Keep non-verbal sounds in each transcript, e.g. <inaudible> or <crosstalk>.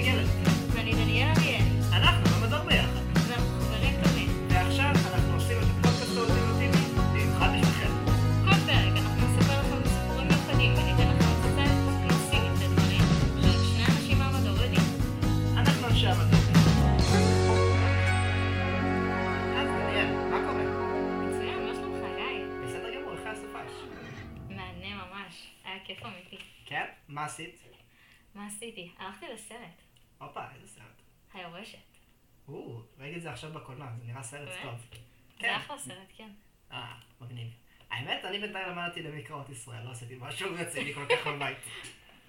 גיא גלר. ואני דניאל אריאלי, אנחנו במדור ביחד. ואנחנו חברים טובים. ועכשיו אנחנו עושים את הפודקאסט האולטימטיבי במיוחד בשבילכם. כל פרק אנחנו נספר לכם סיפורים מיוחדים וניתן לכם הצצה אקסקלוסיבית לדברים ששני אנשים מהמדור יודעים. אנחנו אנשי המדור. אז דניאל, מה קורה? מצוין, מה שלומך, גיא? בסדר גמור, איך היה הסופש? מהנה ממש, היה כיף אמיתי. כן? מה עשית? מה עשיתי? הלכתי לסרט, הופה, איזה סרט. היורשת. או, ראיתי את זה עכשיו בקולנוע, זה נראה סרט? טוב. זה אחלה סרט, כן. אה, מגניב. האמת, אני בינתיים למדתי למקראות ישראל, לא עשיתי משהו רציני כל כך בבית.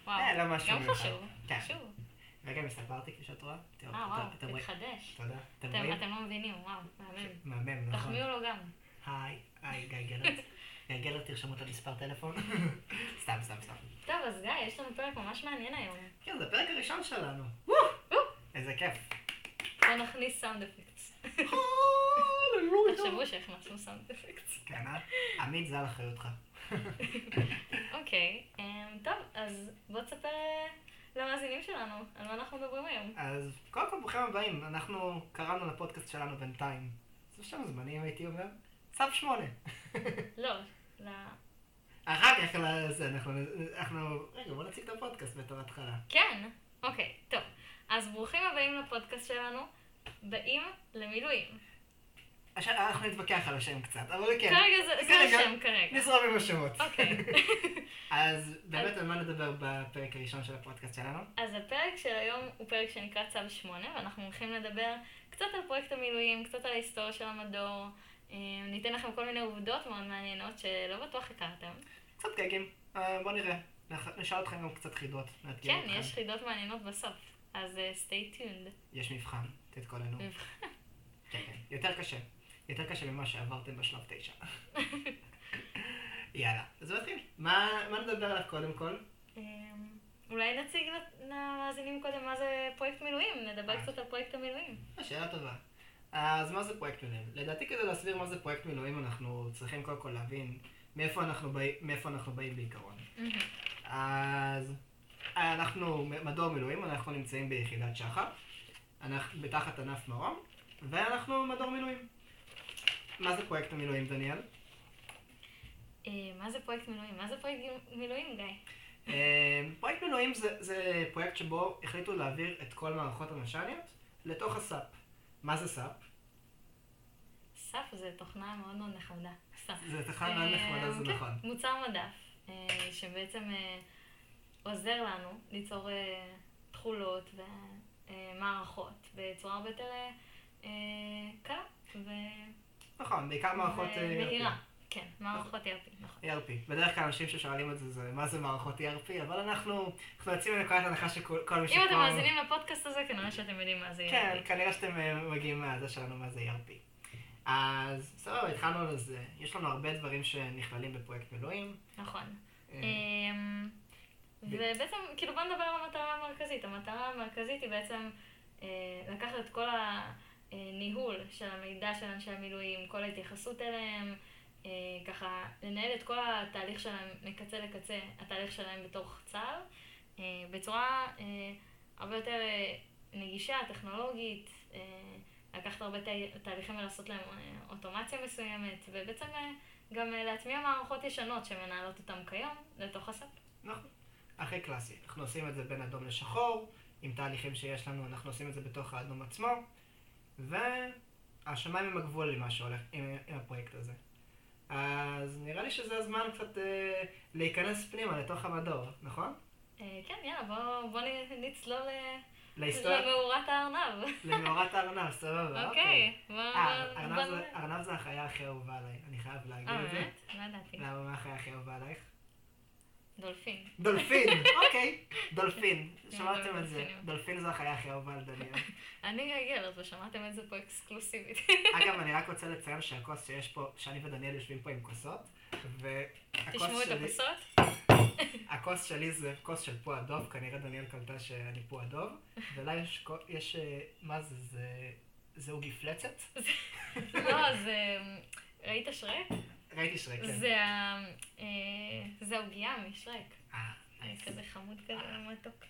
וואו, אה, לא משהו גם. חשוב, כן. חשוב. וגם הסתברתי כפי שאת רואה. אה, וואו? התחדש. תודה. אתם לא מבינים, וואו, מהמם. מהמם, נכון. תחמיאו לו גם. היי, היי, גיא גלרט. גיא גלרט, תרשמו את המספר טלפון. <laughs> סתם, סתם, סתם. טוב, אז גיא, יש לנו פרק ממש מעניין היום. כן, זה הפרק הראשון שלנו. איזה כיף. בוא נכניס סאונד אפקטס. תחשבו שהכנסנו סאונד אפקטס. כן, אה? עמית, זה על אחריותך. אוקיי, אמ, טוב, אז בוא תספר אה, למאזינים שלנו על מה אנחנו מדברים היום. אז קודם כל ברוכים הבאים, אנחנו קראנו לפודקאסט שלנו בינתיים. זה שם זמנים הייתי אומר. סף שמונה. לא, ל... אחר כך לזה, אנחנו, אנחנו, רגע בוא נציג את הפודקאסט בתור התחלה. כן, אוקיי, טוב. אז ברוכים הבאים לפודקאסט שלנו, באים למילואים. עכשיו אנחנו נתווכח על השם קצת, אבל כן. כרגע זה זה כרגע, השם כרגע. נזרום עם השמות. אוקיי. <laughs> אז באמת על מה נדבר בפרק הראשון של הפודקאסט שלנו? אז הפרק של היום הוא פרק שנקרא צו 8, ואנחנו הולכים לדבר קצת על פרויקט המילואים, קצת על ההיסטוריה של המדור. אה, ניתן לכם כל מיני עובדות מאוד מעניינות שלא בטוח הכרתם. קצת גגים, אה, בוא נראה. נשאל אתכם גם קצת חידות. כן. יש חידות מעניינות בסוף. אז אה, stay tuned. יש מבחן, תתכוננו. מבחן. <laughs> כן, כן. יותר קשה. יותר קשה ממה שעברתם בשלב תשע. <laughs> יאללה, אז נתחיל. מה מה נדבר עליו קודם כל? אמ, אולי נציג למאזינים קודם מה זה פרויקט מילואים, נדבר אה. קצת על פרויקט המילואים. אה, שאלה טובה. אז מה זה פרויקט מילואים? לדעתי כדי להסביר מה זה פרויקט מילואים אנחנו צריכים קודם כל להבין מאיפה אנחנו, באים, מאיפה אנחנו באים בעיקרון. אז אנחנו מדור מילואים, אנחנו נמצאים ביחידת שחר, אנחנו בתחת ענף מרום, ואנחנו מדור מילואים. מה זה פרויקט המילואים, דניאל? אה, מה זה פרויקט מילואים? מה זה פרויקט מילואים, גיא? אה, פרויקט מילואים זה, זה פרויקט שבו החליטו להעביר את כל מערכות המש"ניות לתוך הסאפ. מה זה סאפ? סאפ זה תוכנה מאוד מאוד נחמדה. סאפ. זה תוכנה מאוד נחמדה, זה כן, נכון. מוצר מדף, אה, שבעצם אה, עוזר לנו ליצור אה, תכולות ומערכות בצורה הרבה יותר אה, אה, קלה ו- נכון, בעיקר מערכות אה, ומהירה. כן, מערכות ERP, נכון. ERP. בדרך כלל אנשים ששואלים את זה, זה מה זה מערכות ERP, אבל אנחנו, אנחנו יוצאים מנקודת הנחה שכל כל מי אם אתם מאזינים לפודקאסט הזה, כנראה שאתם יודעים מה זה כן, ERP. כנראה שאתם אה, מגיעים מהזה שלנו מה זה ERP. אז סבבה, התחלנו לזה. יש לנו הרבה דברים שנכללים בפרויקט מילואים. נכון. ובעצם, כאילו בוא נדבר על המטרה המרכזית. המטרה המרכזית היא בעצם אה, לקחת את כל הניהול של המידע של אנשי המילואים, כל ההתייחסות אליהם, אה, ככה לנהל את כל התהליך שלהם מקצה לקצה, התהליך שלהם בתוך צה"ל, אה, בצורה הרבה יותר נגישה, טכנולוגית, לקחת הרבה תה- תהליכים ולעשות להם אוטומציה מסוימת, ובעצם גם להטמיע מערכות ישנות שמנהלות אותם כיום לתוך הסאפ. נכון. הכי קלאסי. אנחנו עושים את זה בין אדום לשחור, עם תהליכים שיש לנו, אנחנו עושים את זה בתוך האדום עצמו, והשמיים הם הגבול למה שהולך עם, עם הפרויקט הזה. אז נראה לי שזה הזמן קצת אה, להיכנס פנימה לתוך המדור, נכון? אה, כן, יאללה, בוא, בוא נצלול להיסטוריה, למאורת הארנב. למאורת הארנב, סבבה, <laughs> אוקיי, בוא... אה, בוא- ארנב בוא זה- החיה הכי אהובה עליי, אני חייב להגיד אה, את זה. באמת? לא ידעתי. למה, מה החיה הכי אהובה עלייך? דולפין. דולפין, <laughs> אוקיי, דולפין, שמעתם. את זה, דולפין זו החיה הכי אהובה על דניאל. <laughs> אני גלגלת ושמעתם את זה פה אקסקלוסיבית. <laughs> אגב, אני רק רוצה לציין שהכוס שיש פה, שאני ודניאל יושבים פה עם כוסות, והכוס תשמעו את שלי, הכוסות. הכוס שלי זה כוס של פו הדוב, כנראה דניאל קלטה שאני פו הדוב, ולה יש, יש, אה, מה זה, זה, זה עוגי פלצת? לא, זה... ראית שרק? ראיתי שרק, כן. זה. אה, זה העוגיה משרק. אה. כזה חמוד כזה מתוק.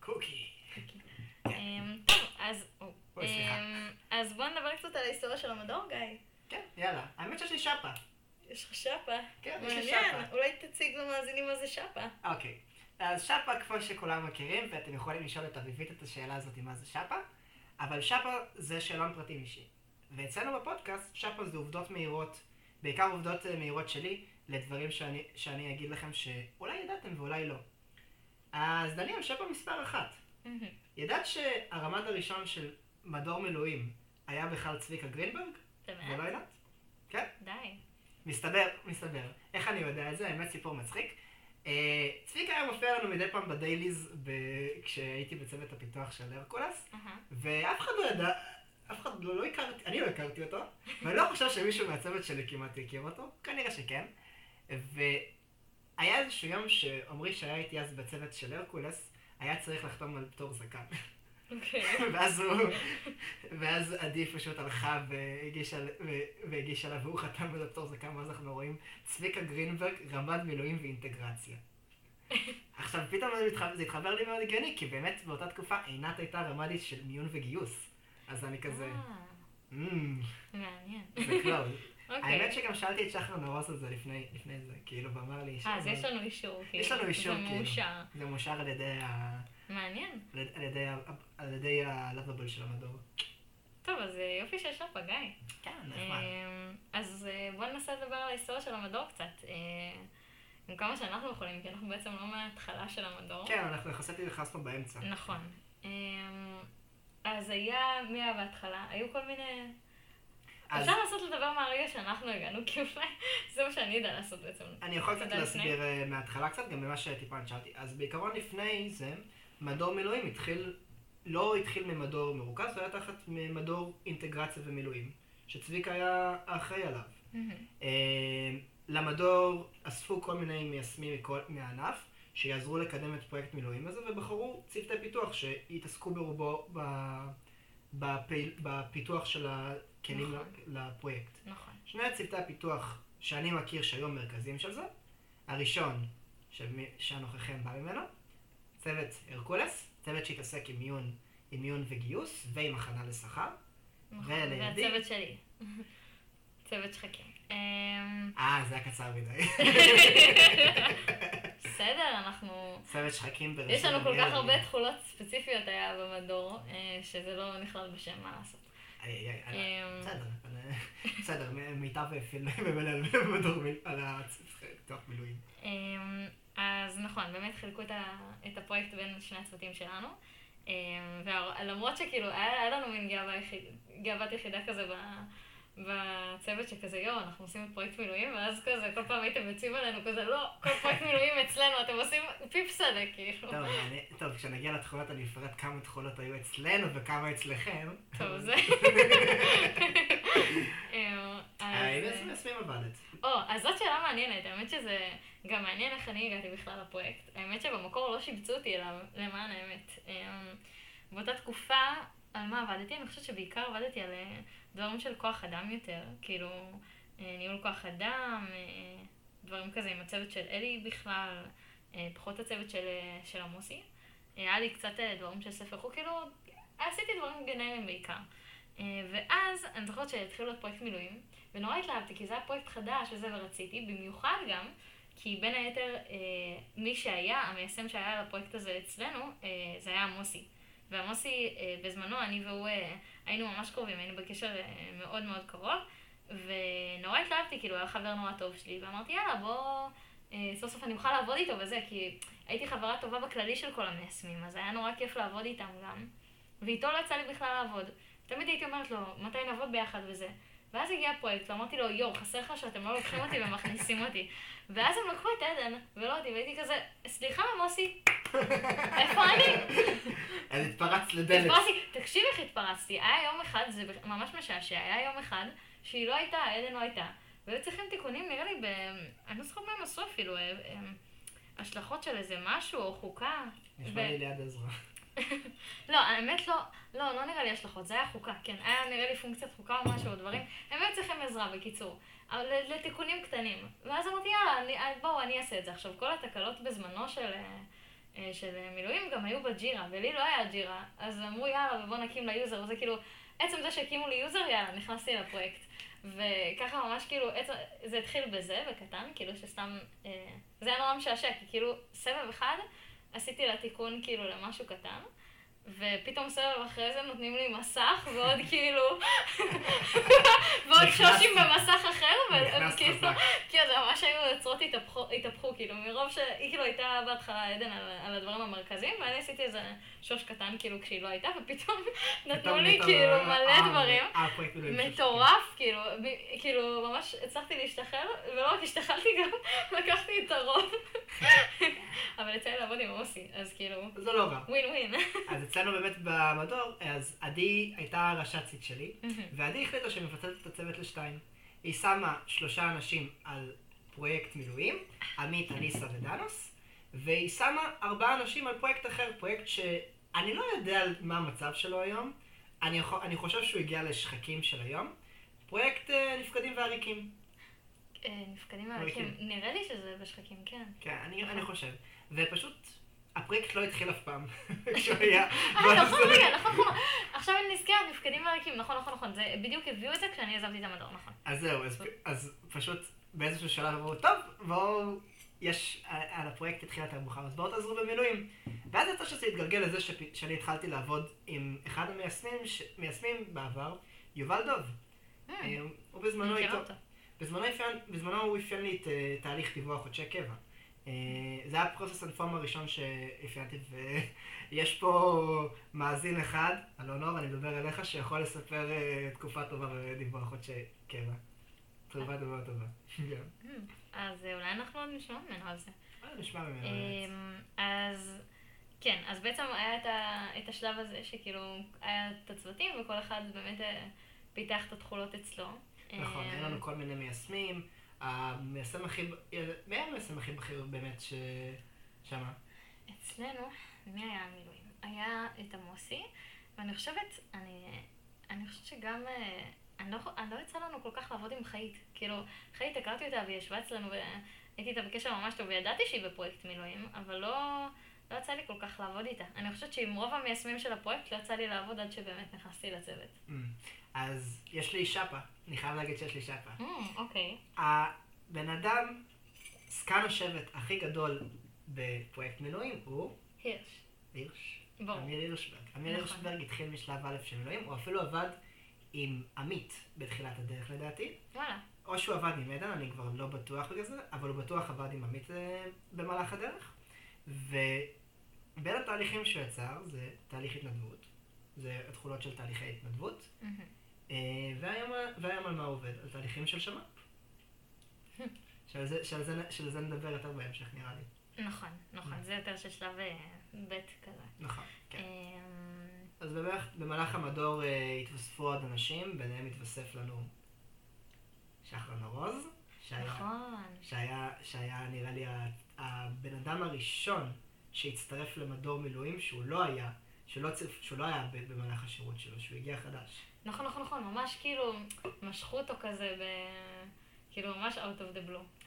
קוקי. אמ, טוב, אז... אמ, אז בוא נדבר קצת על ההיסטוריה של המדור, גיא. כן, יאללה. האמת שיש לי שפה. יש לך שפה. כן, יש לי שפה. אולי תציג למאזינים מה זה שפה. אוקיי. אז שפה, כמו שכולם מכירים, ואתם יכולים לשאול את אביבית את השאלה הזאת, מה זה שפה, אבל שפה זה שאלון פרטים אישי. ואצלנו בפודקאסט, שפה זה עובדות מהירות, בעיקר עובדות אה, מהירות שלי, לדברים שאני, שאני אגיד לכם שאולי ידעתם ואולי לא. אז דניאל, שפה מספר אחת. ידעת שהרמ"ד הראשון של מדור מילואים היה בכלל צביקה גרינברג? אתה ולא באמת? ידעת? כן. די. מסתבר, מסתבר. איך אני יודע את זה? האמת סיפור מצחיק. אה, צביקה היה מופיע לנו מדי פעם בדייליז ב- כשהייתי בצוות הפיתוח של הרקולס, אהה. ואף אחד לא ידע, אף אחד לא, לא הכרתי, אני לא הכרתי אותו, ואני לא חושב שמישהו מהצוות שלי כמעט הכיר אותו, כנראה שכן. והיה איזשהו יום שעמרי שהיה איתי אז בצוות של הרקולס, היה צריך לחתום על פטור זקן. אוקיי. ואז הוא, ואז עדי פשוט הלכה והגישה, לה, והוא חתם על הפטור זקן, ואז אנחנו רואים צביקה גרינברג, רמ"ד מילואים ואינטגרציה. עכשיו, פתאום זה מתחבר, זה התחבר לי מאוד הגיוני, כי באמת באותה תקופה עינת הייתה רמ"דית של מיון וגיוס. אז אני כזה, אה, אמ, מעניין. זה קלוז. אוקיי. האמת שגם שאלתי את שחר נרוס על זה לפני, לפני זה, כאילו, ואמר לי, אה, אז יש לנו אישור. יש כאילו. לנו אישור, זה כאילו. מאושר. זה מאושר על ידי ה... מעניין. על ידי ה... על ידי הלאבבל של המדור. טוב, אז אה, יופי שיש שפה, גיא. כן, נחמד. אמ, אז אה, בוא ננסה לדבר על ההיסטוריה של המדור קצת. אה, עם כמה שאנחנו יכולים, כי אנחנו בעצם לא מההתחלה של המדור. כן, אנחנו יחסית נכנסנו באמצע. נכון. אמ, אז היה, מי היה בהתחלה? היו כל מיני... אז אפשר לעשות לדבר מהרגע שאנחנו הגענו, כי אולי זה מה שאני אדע לעשות בעצם. אני יכול קצת להסביר אה, מההתחלה קצת, גם במה שטיפה נשאלתי. אז בעיקרון לפני זה, מדור מילואים התחיל, לא התחיל ממדור מרוכז, הוא היה תחת מדור אינטגרציה ומילואים, שצביקה היה האחראי עליו. אה, למדור אספו כל מיני מיישמים מהענף, שיעזרו לקדם את פרויקט מילואים הזה, ובחרו צוותי פיתוח שיתעסקו ברובו ב, בפעיל, בפיתוח של הכלים נכון. לפרויקט. נכון. שני צוותי הפיתוח שאני מכיר שהיו מרכזיים של זה, הראשון, שהנוכחים בא ממנו, צוות הרקולס, צוות שהתעסק עם מיון, עם מיון וגיוס ועם הכנה לשכר. נכון. ולידי- והצוות שלי. צוות שחקים. אמ, אה, זה היה קצר מדי. <laughs> בסדר, אנחנו... צוות שחקים בראשות יש לנו כל. כך הרבה תכולות ספציפיות היה במדור, אה, שזה לא נכלל בשם, מה לעשות. איי, איי, איי, אמ, בסדר, אה, <laughs> בסדר, מיטב במדור <laughs> מיל- על הפיתוח מילואים. אמ, אז נכון, באמת חילקו את, הפרויקט בין שני הצוותים שלנו. אמ, ולמרות שכאילו היה, לנו מין גאוות יחידה כזה בצוות שכזה, יואו, אנחנו עושים את פרויקט מילואים, ואז כזה, כל פעם הייתם יוצאים עלינו כזה, לא, כל פרויקט מילואים אצלנו, אתם עושים פיפסדה, כאילו. טוב, אני- טוב, כשנגיע לתכונות אני אפרט כמה תכונות היו אצלנו וכמה אצלכם. טוב, זה... האם <laughs> אה, איזה מיישמים עבדת? או, אז זאת שאלה מעניינת, האמת שזה גם מעניין איך אני הגעתי בכלל לפרויקט. האמת שבמקור לא שיבצו אותי אליו, למען האמת. אמ, באותה תקופה, על מה עבדתי? אני חושבת שבעיקר עבדתי על אה, דברים של כוח אדם יותר, כאילו אה, ניהול כוח אדם, אה, דברים כזה עם הצוות של אלי בכלל, אה, פחות הצוות של, של עמוסי. היה לי קצת דברים של ספר חוק, כאילו, עשיתי דברים גנריים בעיקר. ואז אני זוכרת שהתחילו להיות פרויקט מילואים, ונורא התלהבתי, כי זה היה פרויקט חדש וזה, ורציתי, במיוחד גם, כי בין היתר, מי שהיה, המיישם שהיה על הפרויקט הזה אצלנו, זה היה עמוסי. ועמוסי, בזמנו, אני והוא היינו ממש קרובים, היינו בקשר אה, מאוד מאוד קרוב, ונורא התלהבתי, כאילו, היה חבר נורא טוב שלי, ואמרתי, יאללה, בוא, אה, סוף סוף אני אוכל לעבוד איתו וזה, כי הייתי חברה טובה בכללי של כל המיישמים, אז היה נורא כיף לעבוד איתם גם, ואיתו לא יצא לי בכלל לעבוד. תמיד הייתי אומרת לו, מתי נעבוד ביחד וזה. ואז הגיע הפרויקט, ואמרתי לו, יואו, חסר לך שאתם לא לוקחים אותי ומכניסים אותי. ואז הם לקחו את עדן, ולא אותי, והייתי כזה, סליחה, מוסי, איפה אני? <laughs> אז התפרצת לדלת. התפרצתי, תקשיב איך התפרצתי, היה יום אחד, זה ממש משעשע, היה יום אחד שהיא לא הייתה, עדן לא הייתה, והיו צריכים תיקונים, נראה לי, ב... אני לא זוכרת מה הם עשו אפילו, אה, השלכות של איזה משהו, או חוקה. נשמע לי ליד עזרא. <laughs> לא, האמת לא, לא, לא נראה לי השלכות, זה היה חוקה, כן, היה נראה לי פונקציית חוקה או משהו, או דברים, הם היו צריכים עזרה, בקיצור, לתיקונים קטנים. ואז אמרתי, יאללה, אה, בואו, אני אעשה את זה. עכשיו, כל התקלות בזמנו של, אה, אה, של מילואים גם היו בג'ירה, ולי לא היה ג'ירה, אז אמרו יאללה ובוא נקים לי יוזר, וזה כאילו, עצם זה שהקימו לי יוזר, יאללה, נכנסתי לפרויקט. וככה ממש כאילו, עצם, זה התחיל בזה, בקטן, כאילו שסתם, זה היה נורא משעשע, כי כאילו סבב אחד עשיתי לה כאילו למשהו קטן. ופתאום סבב אחרי זה נותנים לי מסך, ועוד <laughs> כאילו, ועוד שושים במסך אחר, וכאילו, כאילו זה ממש היו יוצרות התהפכו, כאילו, מרוב שהיא כאילו הייתה בהתחלה עדן על הדברים המרכזיים, ואני עשיתי איזה שוש קטן כאילו כשהיא לא הייתה, ופתאום <laughs> נתנו לי כאילו מלא דברים, מטורף, כאילו, כאילו ממש הצלחתי להשתחרר, ולא רק השתחררתי גם <laughs> לקחתי את הרוב, אבל יצא לי לעבוד עם אוסי, אז כאילו, זה לא רע, ווין ווין. אצלנו באמת במדור, אז עדי הייתה הרש"צית שלי, ועדי החליטה שהיא מפצלת את הצוות לשתיים. היא שמה שלושה אנשים על פרויקט מילואים, עמית, אניסה ודנוס, והיא שמה ארבעה אנשים על פרויקט אחר, פרויקט שאני לא יודע מה המצב שלו היום, אני, יכול, אני חושב שהוא הגיע לשחקים של היום, פרויקט uh, נפקדים ועריקים. אה, נפקדים ועריקים, נראה לי שזה בשחקים, כן. כן, אני, אני חושב. ופשוט הפרויקט לא התחיל אף פעם, <laughs> כשהוא היה... אה, נכון, רגע, נכון, נכון. עכשיו אני נזכרת, נפקדים ועריקים, נכון, נכון, נכון. זה בדיוק הביאו את זה כשאני עזבתי את המדור, נכון. אז זהו, אז פשוט באיזשהו שלב אמרו, טוב, בואו, יש, על הפרויקט התחיל יותר מאוחר, אז בואו תעזרו במילואים. ואז יצא שזה התגלגל לזה שאני התחלתי לעבוד עם אחד המיישמים בעבר, יובל דוב. אה, אה, הוא בזמנו איתו. בזמנו הוא אפיין לי את תהליך דיווח חודשי קבע. אה, זה היה פרוסס אנפורם הראשון שאפיינתי, ויש פה מאזין אחד, אלונור, אני מדבר אליך, שיכול לספר אה, תקופה טובה בדיווח חודשי קבע. תקופה טובה טובה. כן. אז אולי אנחנו עוד נשמע ממנו על זה. נשמע ממנו. אז כן, אז בעצם היה את השלב הזה, שכאילו היה את הצוותים, וכל אחד באמת אה, פיתח את התכולות אצלו. נכון, היה לנו כל מיני מיישמים. המיישם הכי, מי היה המיישם הכי בכיר באמת ש... שמה? אצלנו, מי היה המילואים? היה את עמוסי, ואני חושבת, אני, אני חושבת שגם, אה, אני לא, אני לא יצא לנו כל כך לעבוד עם חיית. כאילו, חיית הכרתי אותה והיא ישבה אצלנו והייתי איתה בקשר ממש טוב וידעתי שהיא בפרויקט מילואים, אבל לא, לא יצא לי כל כך לעבוד איתה. אני חושבת שעם רוב המיישמים של הפרויקט לא יצא לי לעבוד עד שבאמת נכנסתי לצוות. Mm. אז יש לי שפה, אני חייב להגיד שיש לי שפה. Mm, אוקיי. הבן אדם, זקן השבט הכי גדול בפרויקט מילואים הוא... הירש. הירש. ברור. אמיר הירשברג. אמיר נכון. הירשברג התחיל משלב א' של מילואים, הוא אפילו עבד עם עמית בתחילת הדרך לדעתי. וואלה. או שהוא עבד עם עדן, אני כבר לא בטוח בגלל זה, אבל הוא בטוח עבד עם עמית אה, במהלך הדרך. ובין התהליכים שהוא יצר זה תהליך התנדבות, זה התכולות של תהליכי התנדבות, אה, והיום על מה הוא עובד? על תהליכים של שמ"פ. שעל זה, שעל, זה, שעל זה נדבר יותר בהמשך נראה לי. נכון, נכון, זה יותר של שלב אה, ב' כזה. נכון, כן. אמ, אז במהלך, במהלך המדור אה, התווספו עוד אנשים, ביניהם התווסף לנו שחר נרוז, שהיה, נכון. שהיה, שהיה נראה לי הבן אדם הראשון שהצטרף למדור מילואים שהוא לא היה, שלא, צרף, שהוא לא היה במהלך השירות שלו, שהוא הגיע חדש. נכון, נכון, נכון, ממש כאילו משכו אותו כזה ב... כאילו ממש out of the blue.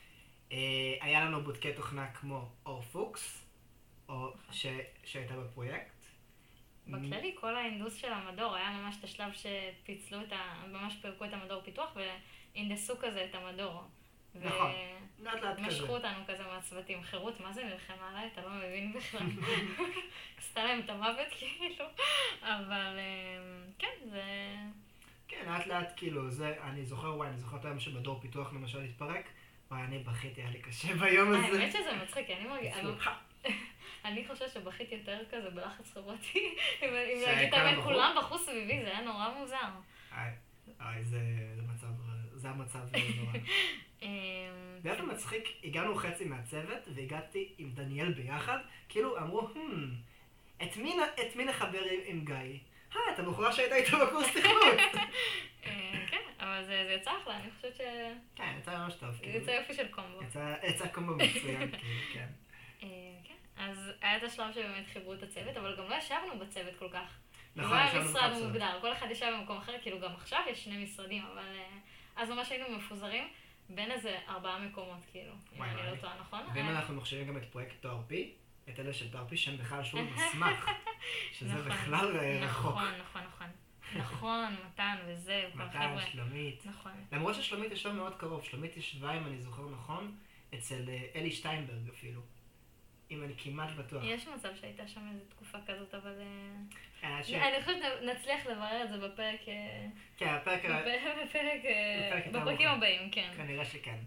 אה, היה לנו בודקי תוכנה כמו אור פוקס, או ש, שהייתה בפרויקט. בכללי, כל ההינדוס של המדור היה ממש את השלב שפיצלו את ה... ממש פירקו את המדור פיתוח והנדסו כזה את המדור. נכון, לאט לאט כזה. ומשכו אותנו כזה מהצוותים. חירות, מה זה נלחמה עליי? אתה לא מבין בכלל. <laughs> עשתה להם את המוות <laughs> כאילו. אבל אה, כן, זה... כן, לאט לאט כאילו, זה, אני זוכר, וואי, אני זוכר את היום שמדור פיתוח למשל התפרק, וואי, אני בכיתי, היה לי קשה ביום הזה. האמת שזה מצחיק, אני מרגישה... <laughs> אני חושבת שבכיתי יותר כזה בלחץ חברתי, אם להגיד את האמת? כולם בכו סביבי, זה היה נורא מוזר. זה זה מצב, זה המצב נורא. <laughs> אמ, באופן מצחיק, הגענו חצי מהצוות, והגעתי עם דניאל ביחד, כאילו אמרו, "Hmm, את מי נ- את מי נחבר עם- עם גיא? אה, את הבחורה שהייתה איתו בקורס תכנות. <laughs> אה, כן, אבל זה זה יצא אחלה, אני חושבת שזה כן, יצא ממש טוב, כאילו. יצא יופי של קומבו. יצא- יצא קומבו מצוין, <laughs> כאילו, כן. אה, כן, אז היה את השלב שבאמת חיברו את הצוות, אבל גם לא ישבנו בצוות כל כך. נכון, לא היה ישבנו משרד. מוגדר, כל אחד ישב במקום אחר, כאילו גם עכשיו יש שני משרדים, אבל אה, אז ממש היינו מפוזרים בין איזה ארבעה מקומות, כאילו, אם אני. לא טועה, נכון? ואם היה- אנחנו מחשיבים גם את פרויקט תואר פי, את אלה של תרפיש שהם בכלל שירות <laughs> מוסמך, שזה נכון, בכלל אה, רחוק. נכון, נכון, נכון. נכון, מתן וזה, כל מתן, החבר'ה. שלומית. נכון. למרות ששלומית ישבה מאוד קרוב, שלומית ישבה, אם אני זוכר נכון, אצל אה, אלי שטיינברג אפילו. אם אני כמעט בטוח. יש מצב שהייתה שם איזו תקופה כזאת, אבל... אה, אה, ש- אני חושבת שנצליח לברר את זה בפרק... אה, כן, בפרק... בפרק, בפרקים. הבאים, כן. כנראה שכן.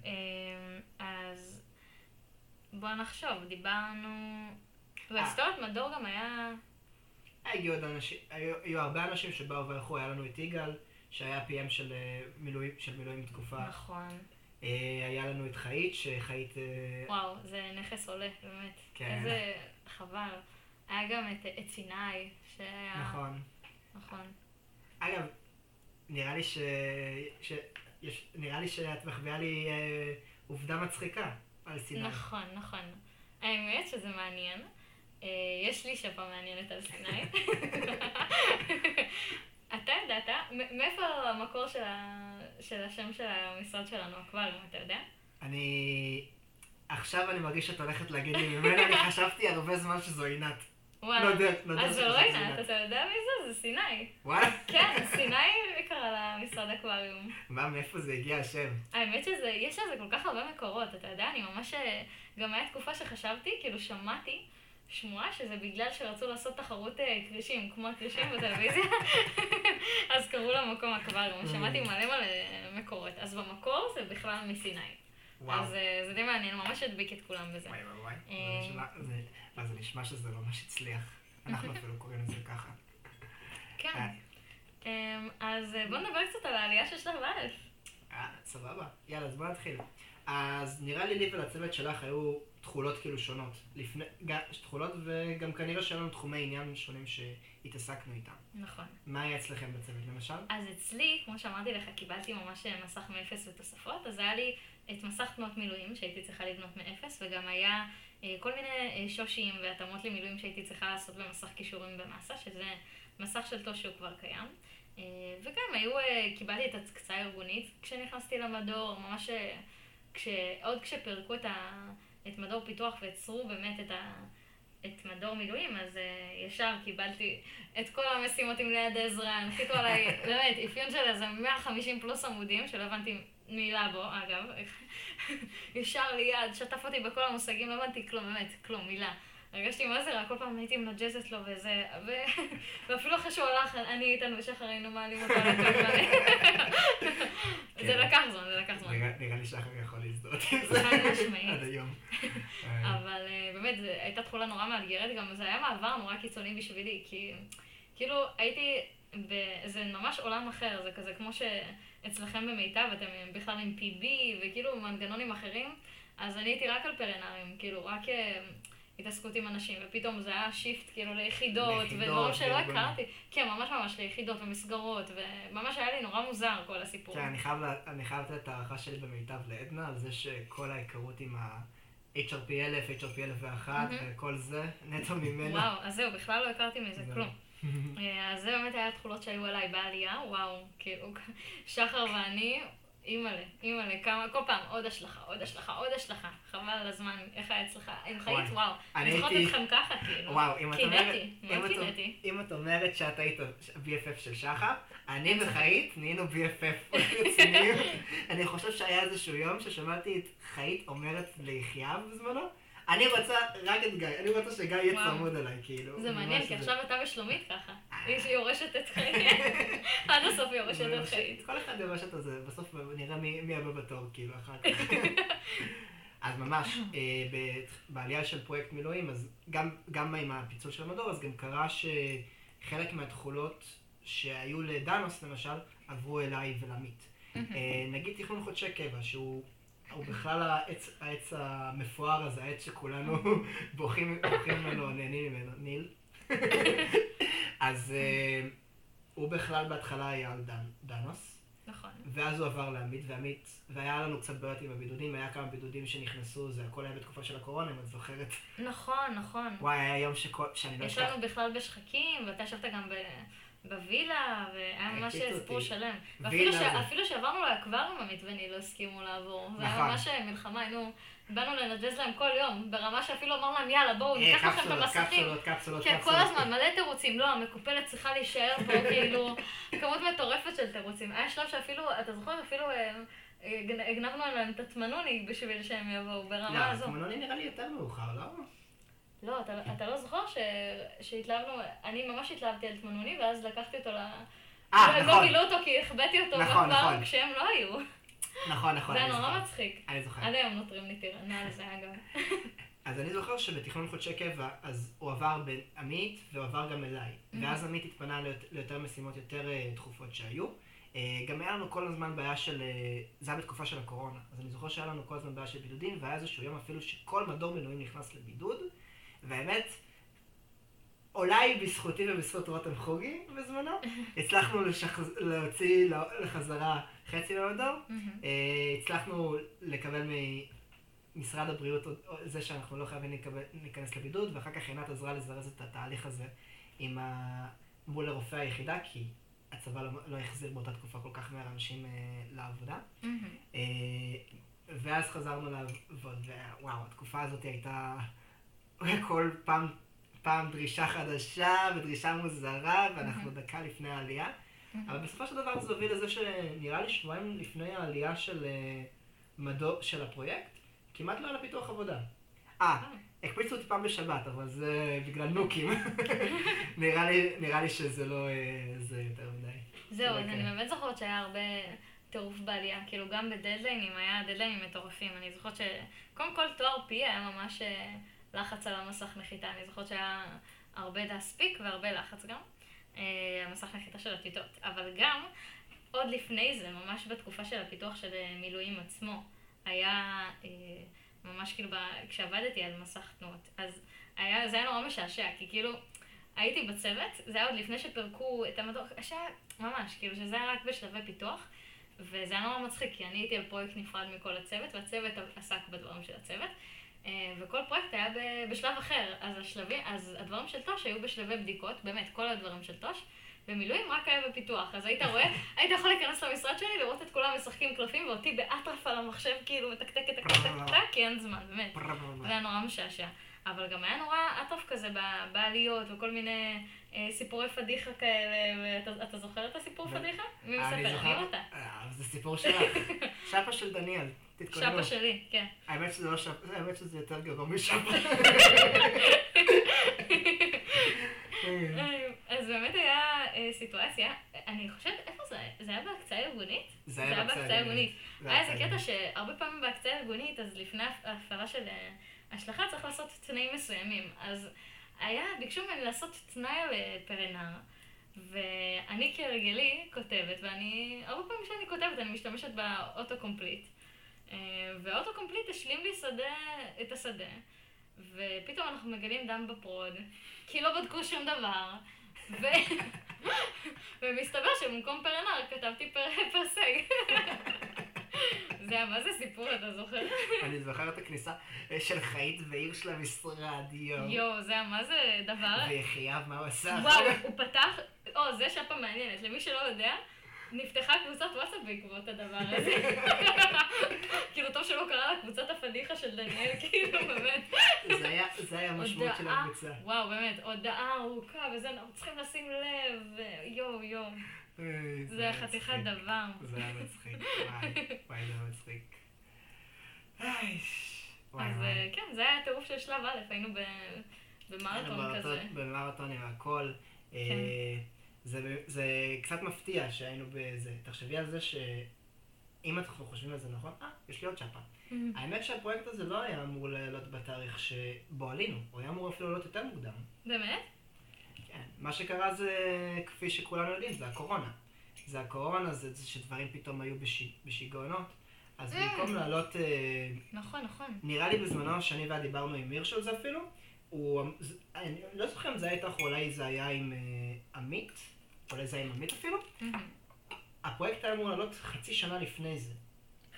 אז בוא נחשוב, דיברנו... בהיסטוריית מדור גם היה... הגיעו עוד אנשים, היו, היו הרבה אנשים שבאו והלכו, היה לנו את יגאל, שהיה PM של מילואים, של מילואים תקופה. נכון. אה, היה לנו את חאית, שחאית... אה, וואו, זה נכס עולה, באמת. כן. איזה חבל. היה גם את, את סיני, שהיה... נכון. נכון. אגב, נראה לי ש... ש... יש... נראה לי שאת מחביאה לי אה, עובדה מצחיקה על סיני. נכון, נכון. האמת שזה מעניין. אה, יש לי שפה מעניינת על סיני. <laughs> <laughs> אתה ידעת? מאיפה המקור של, ה... של השם של המשרד שלנו, אקווריום, אתה יודע? אני... עכשיו אני מרגיש שאת הולכת להגיד לי ממנה, אני חשבתי הרבה זמן שזו עינת. וואלה. לא יודע, לא יודע אז זה לא עינת. אתה יודע מי זה? זה סיני. וואלה? כן, סיני קרא לה משרד אקווריום. מה, מאיפה זה הגיע השם? האמת שזה, יש לזה כל כך הרבה מקורות, אתה יודע, אני ממש, אה, גם הייתה תקופה שחשבתי, כאילו שמעתי שמועה שזה בגלל שרצו לעשות תחרות אה, כרישים, כמו הכרישים <laughs> בטלוויזיה, אז קראו למקום אקווריום, Mm. שמעתי מלא מלא מקורות, אז במקור זה בכלל מסיני. וואו. אז אה, זה די מעניין, ממש הדביק את כולם בזה. וואי וואי וואי. אה. זה נשמע- שזה ממש הצליח. אנחנו אפילו קוראים לזה ככה. כן. אה. אמ, אז אה, בוא נדבר קצת על העלייה של שלב א'. אה, סבבה. יאללה, אז בוא נתחיל. אז נראה לי לי ולצוות שלך היו תכולות כאילו שונות. לפני, גם, תכולות וגם כנראה שהיו לנו תחומי עניין שונים שהתעסקנו איתם. נכון. מה היה אצלכם בצוות למשל? אז אצלי, כמו שאמרתי לך, קיבלתי ממש מסך מאפס ותוספות, אז היה לי את מסך תנועות מילואים שהייתי צריכה לבנות מאפס, וגם היה אה, כל מיני אה, שושים והתאמות למילואים שהייתי צריכה לעשות במסך כישורים במאסה, שזה מסך של טוש שהוא כבר קיים. אה, וגם היו, אה, קיבלתי את ההקצאה הארגונית כשנכנסתי למדור, ממש אה, כש, עוד כשפירקו את, ה, את מדור פיתוח ויצרו באמת את ה... את מדור מילואים, אז uh, ישר קיבלתי את כל המשימות עם ליד עזרא, הנחיתו עליי, <laughs> באמת, אפיון של איזה 150 פלוס עמודים, שלא הבנתי מילה בו, אגב. <laughs> ישר ליד, שטף אותי בכל המושגים, לא הבנתי כלום, באמת, כלום, מילה. הרגשתי מה זה רע, כל פעם הייתי מנג'סת לו וזה, ו... ואפילו אחרי שהוא הלך, אני איתן ושחר היינו מעלים אותו על הקו. <laughs> זה לקח זמן, זה לקח זמן. נראה לי שחר יכול להזדהות עם זה. חד משמעית. <laughs> עד היום. <laughs> אבל אה, באמת, זו הייתה תכולה נורא מאתגרת, גם זה היה מעבר נורא קיצוני בשבילי, כי כאילו הייתי, ב- זה ממש עולם אחר, זה כזה כמו שאצלכם במיטב אתם בכלל עם PB וכאילו מנגנונים אחרים, אז אני הייתי רק על פרנרים, כאילו רק אה, התעסקות עם אנשים, ופתאום זה היה שיפט כאילו ליחידות, ודברים שלא וארגונים. הכרתי, כן, ממש ממש ליחידות ומסגרות, וממש היה לי נורא מוזר כל הסיפור. כן, אני חייב אני חייב לתת את ההערכה שלי במיטב לעדנה, על זה שכל ההיכרות עם ה-HRP 1000, HRP 1001 מהמם. וכל זה, נטו ממנה. וואו, אז זהו, בכלל לא הכרתי מזה. כלום. <laughs> אה, אז זה באמת היה התכולות שהיו עליי בעלייה, וואו, כאילו, <laughs> שחר ואני, אימא'לה, אימא'לה, כמה, כל פעם עוד השלכה, עוד השלכה, עוד השלכה, חבל על הזמן, איך היה אצלך, עם וואי, חיית, וואו, אני זוכרת אתכם ככה, כאילו, וואו, אם את אומרת... קינאתי, אם את- קינאתי. אם את אומרת שאת היית BFF של שחר, אני וחאית נהיינו BFF. <laughs> אני חושב שהיה איזשהו יום ששמעתי את חאית אומרת ליחיה בזמנו, אני רוצה רק את גיא, אני רוצה שגיא יהיה. צמוד אליי, כאילו. זה מעניין, כי זה. עכשיו אתה ושלומית ככה, היא שיורשת את חיית, <laughs> עד הסוף יורשת זה את חיית. כל אחד יורש את הזה, בסוף נראה מי מי הבא בתור, כאילו, אחר כך. <laughs> אז ממש, אה, ב- בעלייה של פרויקט מילואים, אז גם, גם עם הפיצול של המדור, אז גם קרה שחלק מהתכולות שהיו לדאנוס למשל, עברו אליי ולעמית. אה, נגיד תכנון חודשי קבע, שהוא הוא בכלל העץ, העץ המפואר הזה, העץ שכולנו <laughs> בוכים ממנו, נהנים ממנו, ניל. <laughs> אז אה, הוא בכלל בהתחלה היה על דן, דאנוס, נכון. ואז הוא עבר לעמית, ועמית, והיה לנו קצת בעיות עם הבידודים, היה כמה בידודים שנכנסו, זה הכל היה בתקופה של הקורונה, אם את זוכרת. נכון, נכון. וואי, היה יום שכל, שאני לא יש אשכח. לנו בכלל בשחקים, ואתה ישבת גם ב... בווילה, והיה ממש סיפור. שלם. ואפילו ש- זה- אפילו שעברנו לאקווריום עמית ואני לא הסכימו לעבור. זה היה נכון. ממש מלחמה, היינו, באנו לנג'ז להם כל יום, ברמה שאפילו אמרנו להם, יאללה, בואו, אה, ניקח לכם את קפסולות, המסכים. קפסולות, קפסולות, כן, כל קפסולות. הזמן, מלא תירוצים. לא, המקופלת צריכה להישאר פה, <laughs> כאילו, כמות מטורפת של תירוצים. היה שלב שאפילו, אתה זוכר, אפילו אה, אה, גנ- הגנבנו להם את התמנוני בשביל שהם יבואו, ברמה לא, הזו. התמנוני נראה לי יותר מאוחר, לא? לא, אתה, אתה לא זוכר ש... שהתלהבנו, אני ממש התלהבתי על תמנוני, ואז לקחתי אותו ל... אה, הם לא נכון. גילו אותו כי החבאתי אותו נכון, נכון. כשהם לא היו. נכון, נכון, זה נורא. מצחיק. אני זוכר. עד היום נותרים לי טירנה על זה אגב. אז אני זוכר שבתכנון חודשי קבע, אז הוא עבר בעמית והוא עבר גם אליי. ואז עמית התפנה ליותר- משימות יותר אה, דחופות שהיו. אה, גם היה לנו כל הזמן בעיה של, אה, זה היה בתקופה של הקורונה. אז אני זוכר שהיה לנו כל הזמן בעיה של בידודים, והיה איזשהו יום אפילו שכל מדור מילואים נכנס לבידוד. והאמת, אולי בזכותי ובזכות רותם חוגי בזמנו, <laughs> הצלחנו לשחז... להוציא לחזרה חצי מהמדור. אה, הצלחנו לקבל ממשרד הבריאות זה שאנחנו לא חייבים לקבל- להיכנס לבידוד, ואחר כך עינת עזרה לזרז את התהליך הזה עם ה... מול הרופא היחידה, כי הצבא לא, לא החזיר באותה תקופה כל כך מהר אנשים אה, לעבודה. אה, ואז חזרנו לעבוד, ווואו, התקופה הזאת הייתה כל פעם, פעם דרישה חדשה ודרישה מוזרה, ואנחנו דקה לפני העלייה. אבל בסופו של דבר זה הוביל לזה שנראה לי שבועיים לפני העלייה של אה, מדור, של הפרויקט, כמעט לא היה לה פיתוח עבודה. אה, הקפיצו אותי פעם בשבת, אבל זה בגלל נוקים. <laughs> נראה לי, נראה לי שזה לא, אה, זה יותר מדי. זהו, אז אוקיי. אני באמת זוכרת שהיה הרבה טירוף בעלייה. כאילו, גם בדדליינים היה דדליינים מטורפים. אני זוכרת שקודם כל תואר פי היה ממש אה, לחץ על המסך נחיתה. אני זוכרת שהיה הרבה להספיק והרבה לחץ גם. אה, המסך נחיתה של הטיוטות. אבל גם, עוד לפני זה, ממש בתקופה של הפיתוח של אה, מילואים עצמו, היה אה, ממש כאילו, כשעבדתי על מסך תנועות, אז היה, זה היה נורא משעשע, כי כאילו, הייתי בצוות, זה היה עוד לפני שפירקו את המדור, שהיה ממש, כאילו שזה היה רק בשלבי פיתוח, וזה היה נורא מצחיק, כי אני הייתי על פרויקט נפרד מכל הצוות, והצוות עסק בדברים של הצוות, וכל פרויקט היה בשלב אחר, אז, השלבים, אז הדברים של תוש היו בשלבי בדיקות, באמת, כל הדברים של תוש, ומילואים רק היה בפיתוח, אז היית רואה, <laughs> היית יכול להיכנס למשרד שלי, לראות את כולם משחקים קלפים, ואותי באטרף על המחשב, כאילו, מתקתק, מתקתק, מתקתק, כי אין זמן, באמת. זה היה נורא משעשע. אבל גם היה נורא אטרף כזה בעליות וכל מיני אה, סיפורי פדיחה כאלה, ואתה אתה זוכר את הסיפור פדיחה? מי אני מספר? אני אותה. אה, זה סיפור שלך. <laughs> שפה של דניאל, תתכוננו. שפה שלי, כן. האמת שזה לא שפה, האמת שזה יותר גרוע משפה. אה, אז באמת היה אה, סיטואציה, אני חושבת, איפה זה היה? זה היה בהקצאה ארגונית? זה היה בהקצאה ארגונית. היה איזה קטע שהרבה פעמים בהקצאה ארגונית, אז לפני ההפעלה של אה, השלכה צריך לעשות תנאים מסוימים. אז היה, ביקשו ממני לעשות תנאי על אה, PERNR, ואני כהרגלי כותבת, ואני, הרבה פעמים כשאני כותבת אני משתמשת ב auto complete. אה, וה auto complete השלים לי שדה, את השדה, ופתאום אנחנו מגלים dump ב prod, כי לא בדקו שום דבר. ו... <laughs> ומסתבר שבמקום PERNR כתבתי פר... פרסג. זה היה מה זה סיפור, אתה זוכר? אני זוכר את הכניסה אה, של חיית והירש למשרד, יואו. יואו, זה היה מה זה דבר? ויחייב, מה הוא עשה? וואו, הוא פתח, או, זה שפה מעניינת, למי שלא יודע, נפתחה קבוצת וואטסאפ בעקבות הדבר הזה. <laughs> כאילו, טוב שלא קרה לה קבוצת הפדיחה של דניאל, <laughs> כאילו, באמת. זה היה- זה היה המשמעות של הקבוצה. וואו, באמת, הודעה ארוכה, וזה, אנחנו צריכים לשים לב, יואו, יואו. אה, זה היה חתיכת. דבר. זה היה מצחיק, וואי, וואי, זה היה מצחיק. אז. אה, כן, זה היה הטירוף של שלב א', היינו במרתון כזה. במרתון- עם הכל. אה, כן. זה, זה קצת מפתיע שהיינו בזה. תחשבי על זה שאם אנחנו חושבים על זה נכון, אה, יש לי עוד צ'אפה. האמת שהפרויקט הזה לא היה אמור לעלות בתאריך שבו עלינו, הוא היה אמור אפילו לעלות יותר מוקדם. באמת? כן. מה שקרה זה, כפי שכולנו יודעים, זה הקורונה. זה הקורונה, זה, זה שדברים פתאום היו בש, בשיגעונות. אז Mm. במקום לעלות, אה, נכון, נכון. נראה לי בזמנו שאני ואת דיברנו עם הירש על זה אפילו, הוא, אני לא זוכר אם זה היה איתך או אולי זה היה עם אה, עמית, אולי זה היה עם עמית אפילו. הפרויקט היה אמור לעלות חצי שנה לפני זה,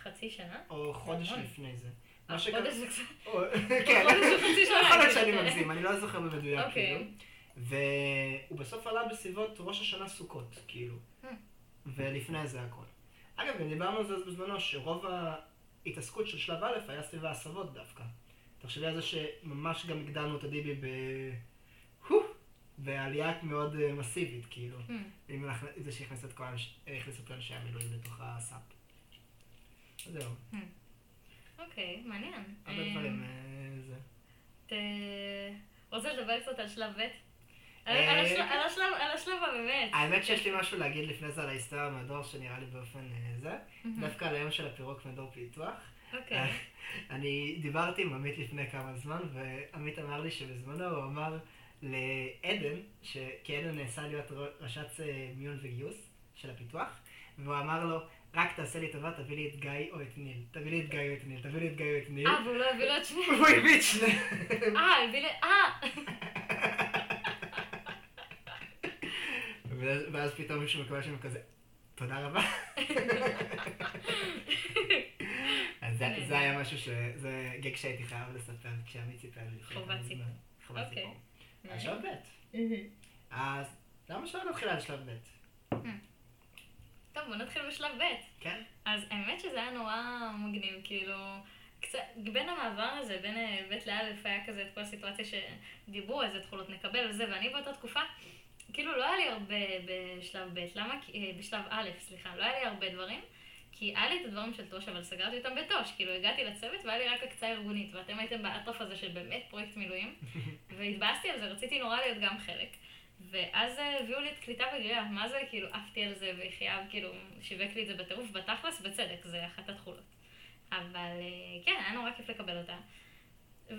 חצי שנה? או חודש. לפני זה. אה, מה שקרה... <laughs> חודש זה קצת... כן, יכול להיות שאני. מגזים, אני לא זוכר במדויק אוקיי. כאילו. והוא בסוף עלה בסביבות ראש השנה סוכות, כאילו. Hmm. ולפני זה הכל. אגב, גם דיברנו על זה אז בזמנו, שרוב ההתעסקות של שלב א' היה סביב ההסבות דווקא. תחשבי על זה שממש גם הגדלנו את הדיבי! בעלייה מאוד אה, מסיבית, כאילו. Hmm. עם אנחנו- זה שהכניס את כל אנשי המילואים לתוך הסאפ. זהו, אוקיי, מעניין. הרבה אה, דברים אה, זה. ת... רוצה לדבר קצת על שלב ב'? על- השלב- הבאמת. האמת שיש לי משהו להגיד לפני זה על ההיסטוריה מהדור שנראה לי באופן זה. דווקא על היום של הפירוק מדור פיתוח. אוקיי. <laughs> אני דיברתי עם עמית לפני כמה זמן, ועמית אמר לי שבזמנו הוא אמר לעדן, ש... כי עדן נעשה להיות ר- רש"צ אה, מיון וגיוס של הפיתוח, והוא אמר לו, רק תעשה לי טובה, תביא לי את גיא או את ניל. תביא לי את גיא או את ניל, תביא לי את גיא או את ניל. אה, והוא לא הביא לו את שניהם. הוא הביא את שניהם. אה, הביא לי... אה! <laughs> ואז- פתאום מישהו מקבל שם כזה, תודה רבה. <laughs> אז זה- היה משהו ש... זה גג שהייתי חייב לספר כשעמית סיפר לי. חובת סיפור. חובת אוקיי. סיפור. אז שלב ב'. אז למה שלא נתחיל על שלב ב'? טוב, בוא נתחיל בשלב ב'. כן? אז האמת שזה היה נורא מגניב, כאילו, קצת, בין המעבר הזה, בין אה, ב' לאלף, היה כזה את כל הסיטואציה שדיברו איזה תכולות נקבל וזה, ואני באותה תקופה, כאילו לא היה לי הרבה בשלב ב', למה? אה, בשלב א', סליחה, לא היה לי הרבה דברים, כי היה לי את הדברים של תוש, אבל סגרתי אותם בתוש, כאילו הגעתי לצוות והיה לי רק הקצאה ארגונית, ואתם הייתם באטרף הזה של באמת פרויקט מילואים, <laughs> והתבאסתי על זה, רציתי נורא להיות גם חלק. ואז אה, הביאו לי את קליטה וגריעה, מה זה כאילו עפתי על זה וחייב כאילו שיווק לי את זה בטירוף, בתכלס בצדק, זה אחת התכולות. אבל אה, כן, היה נורא כיף לקבל אותה.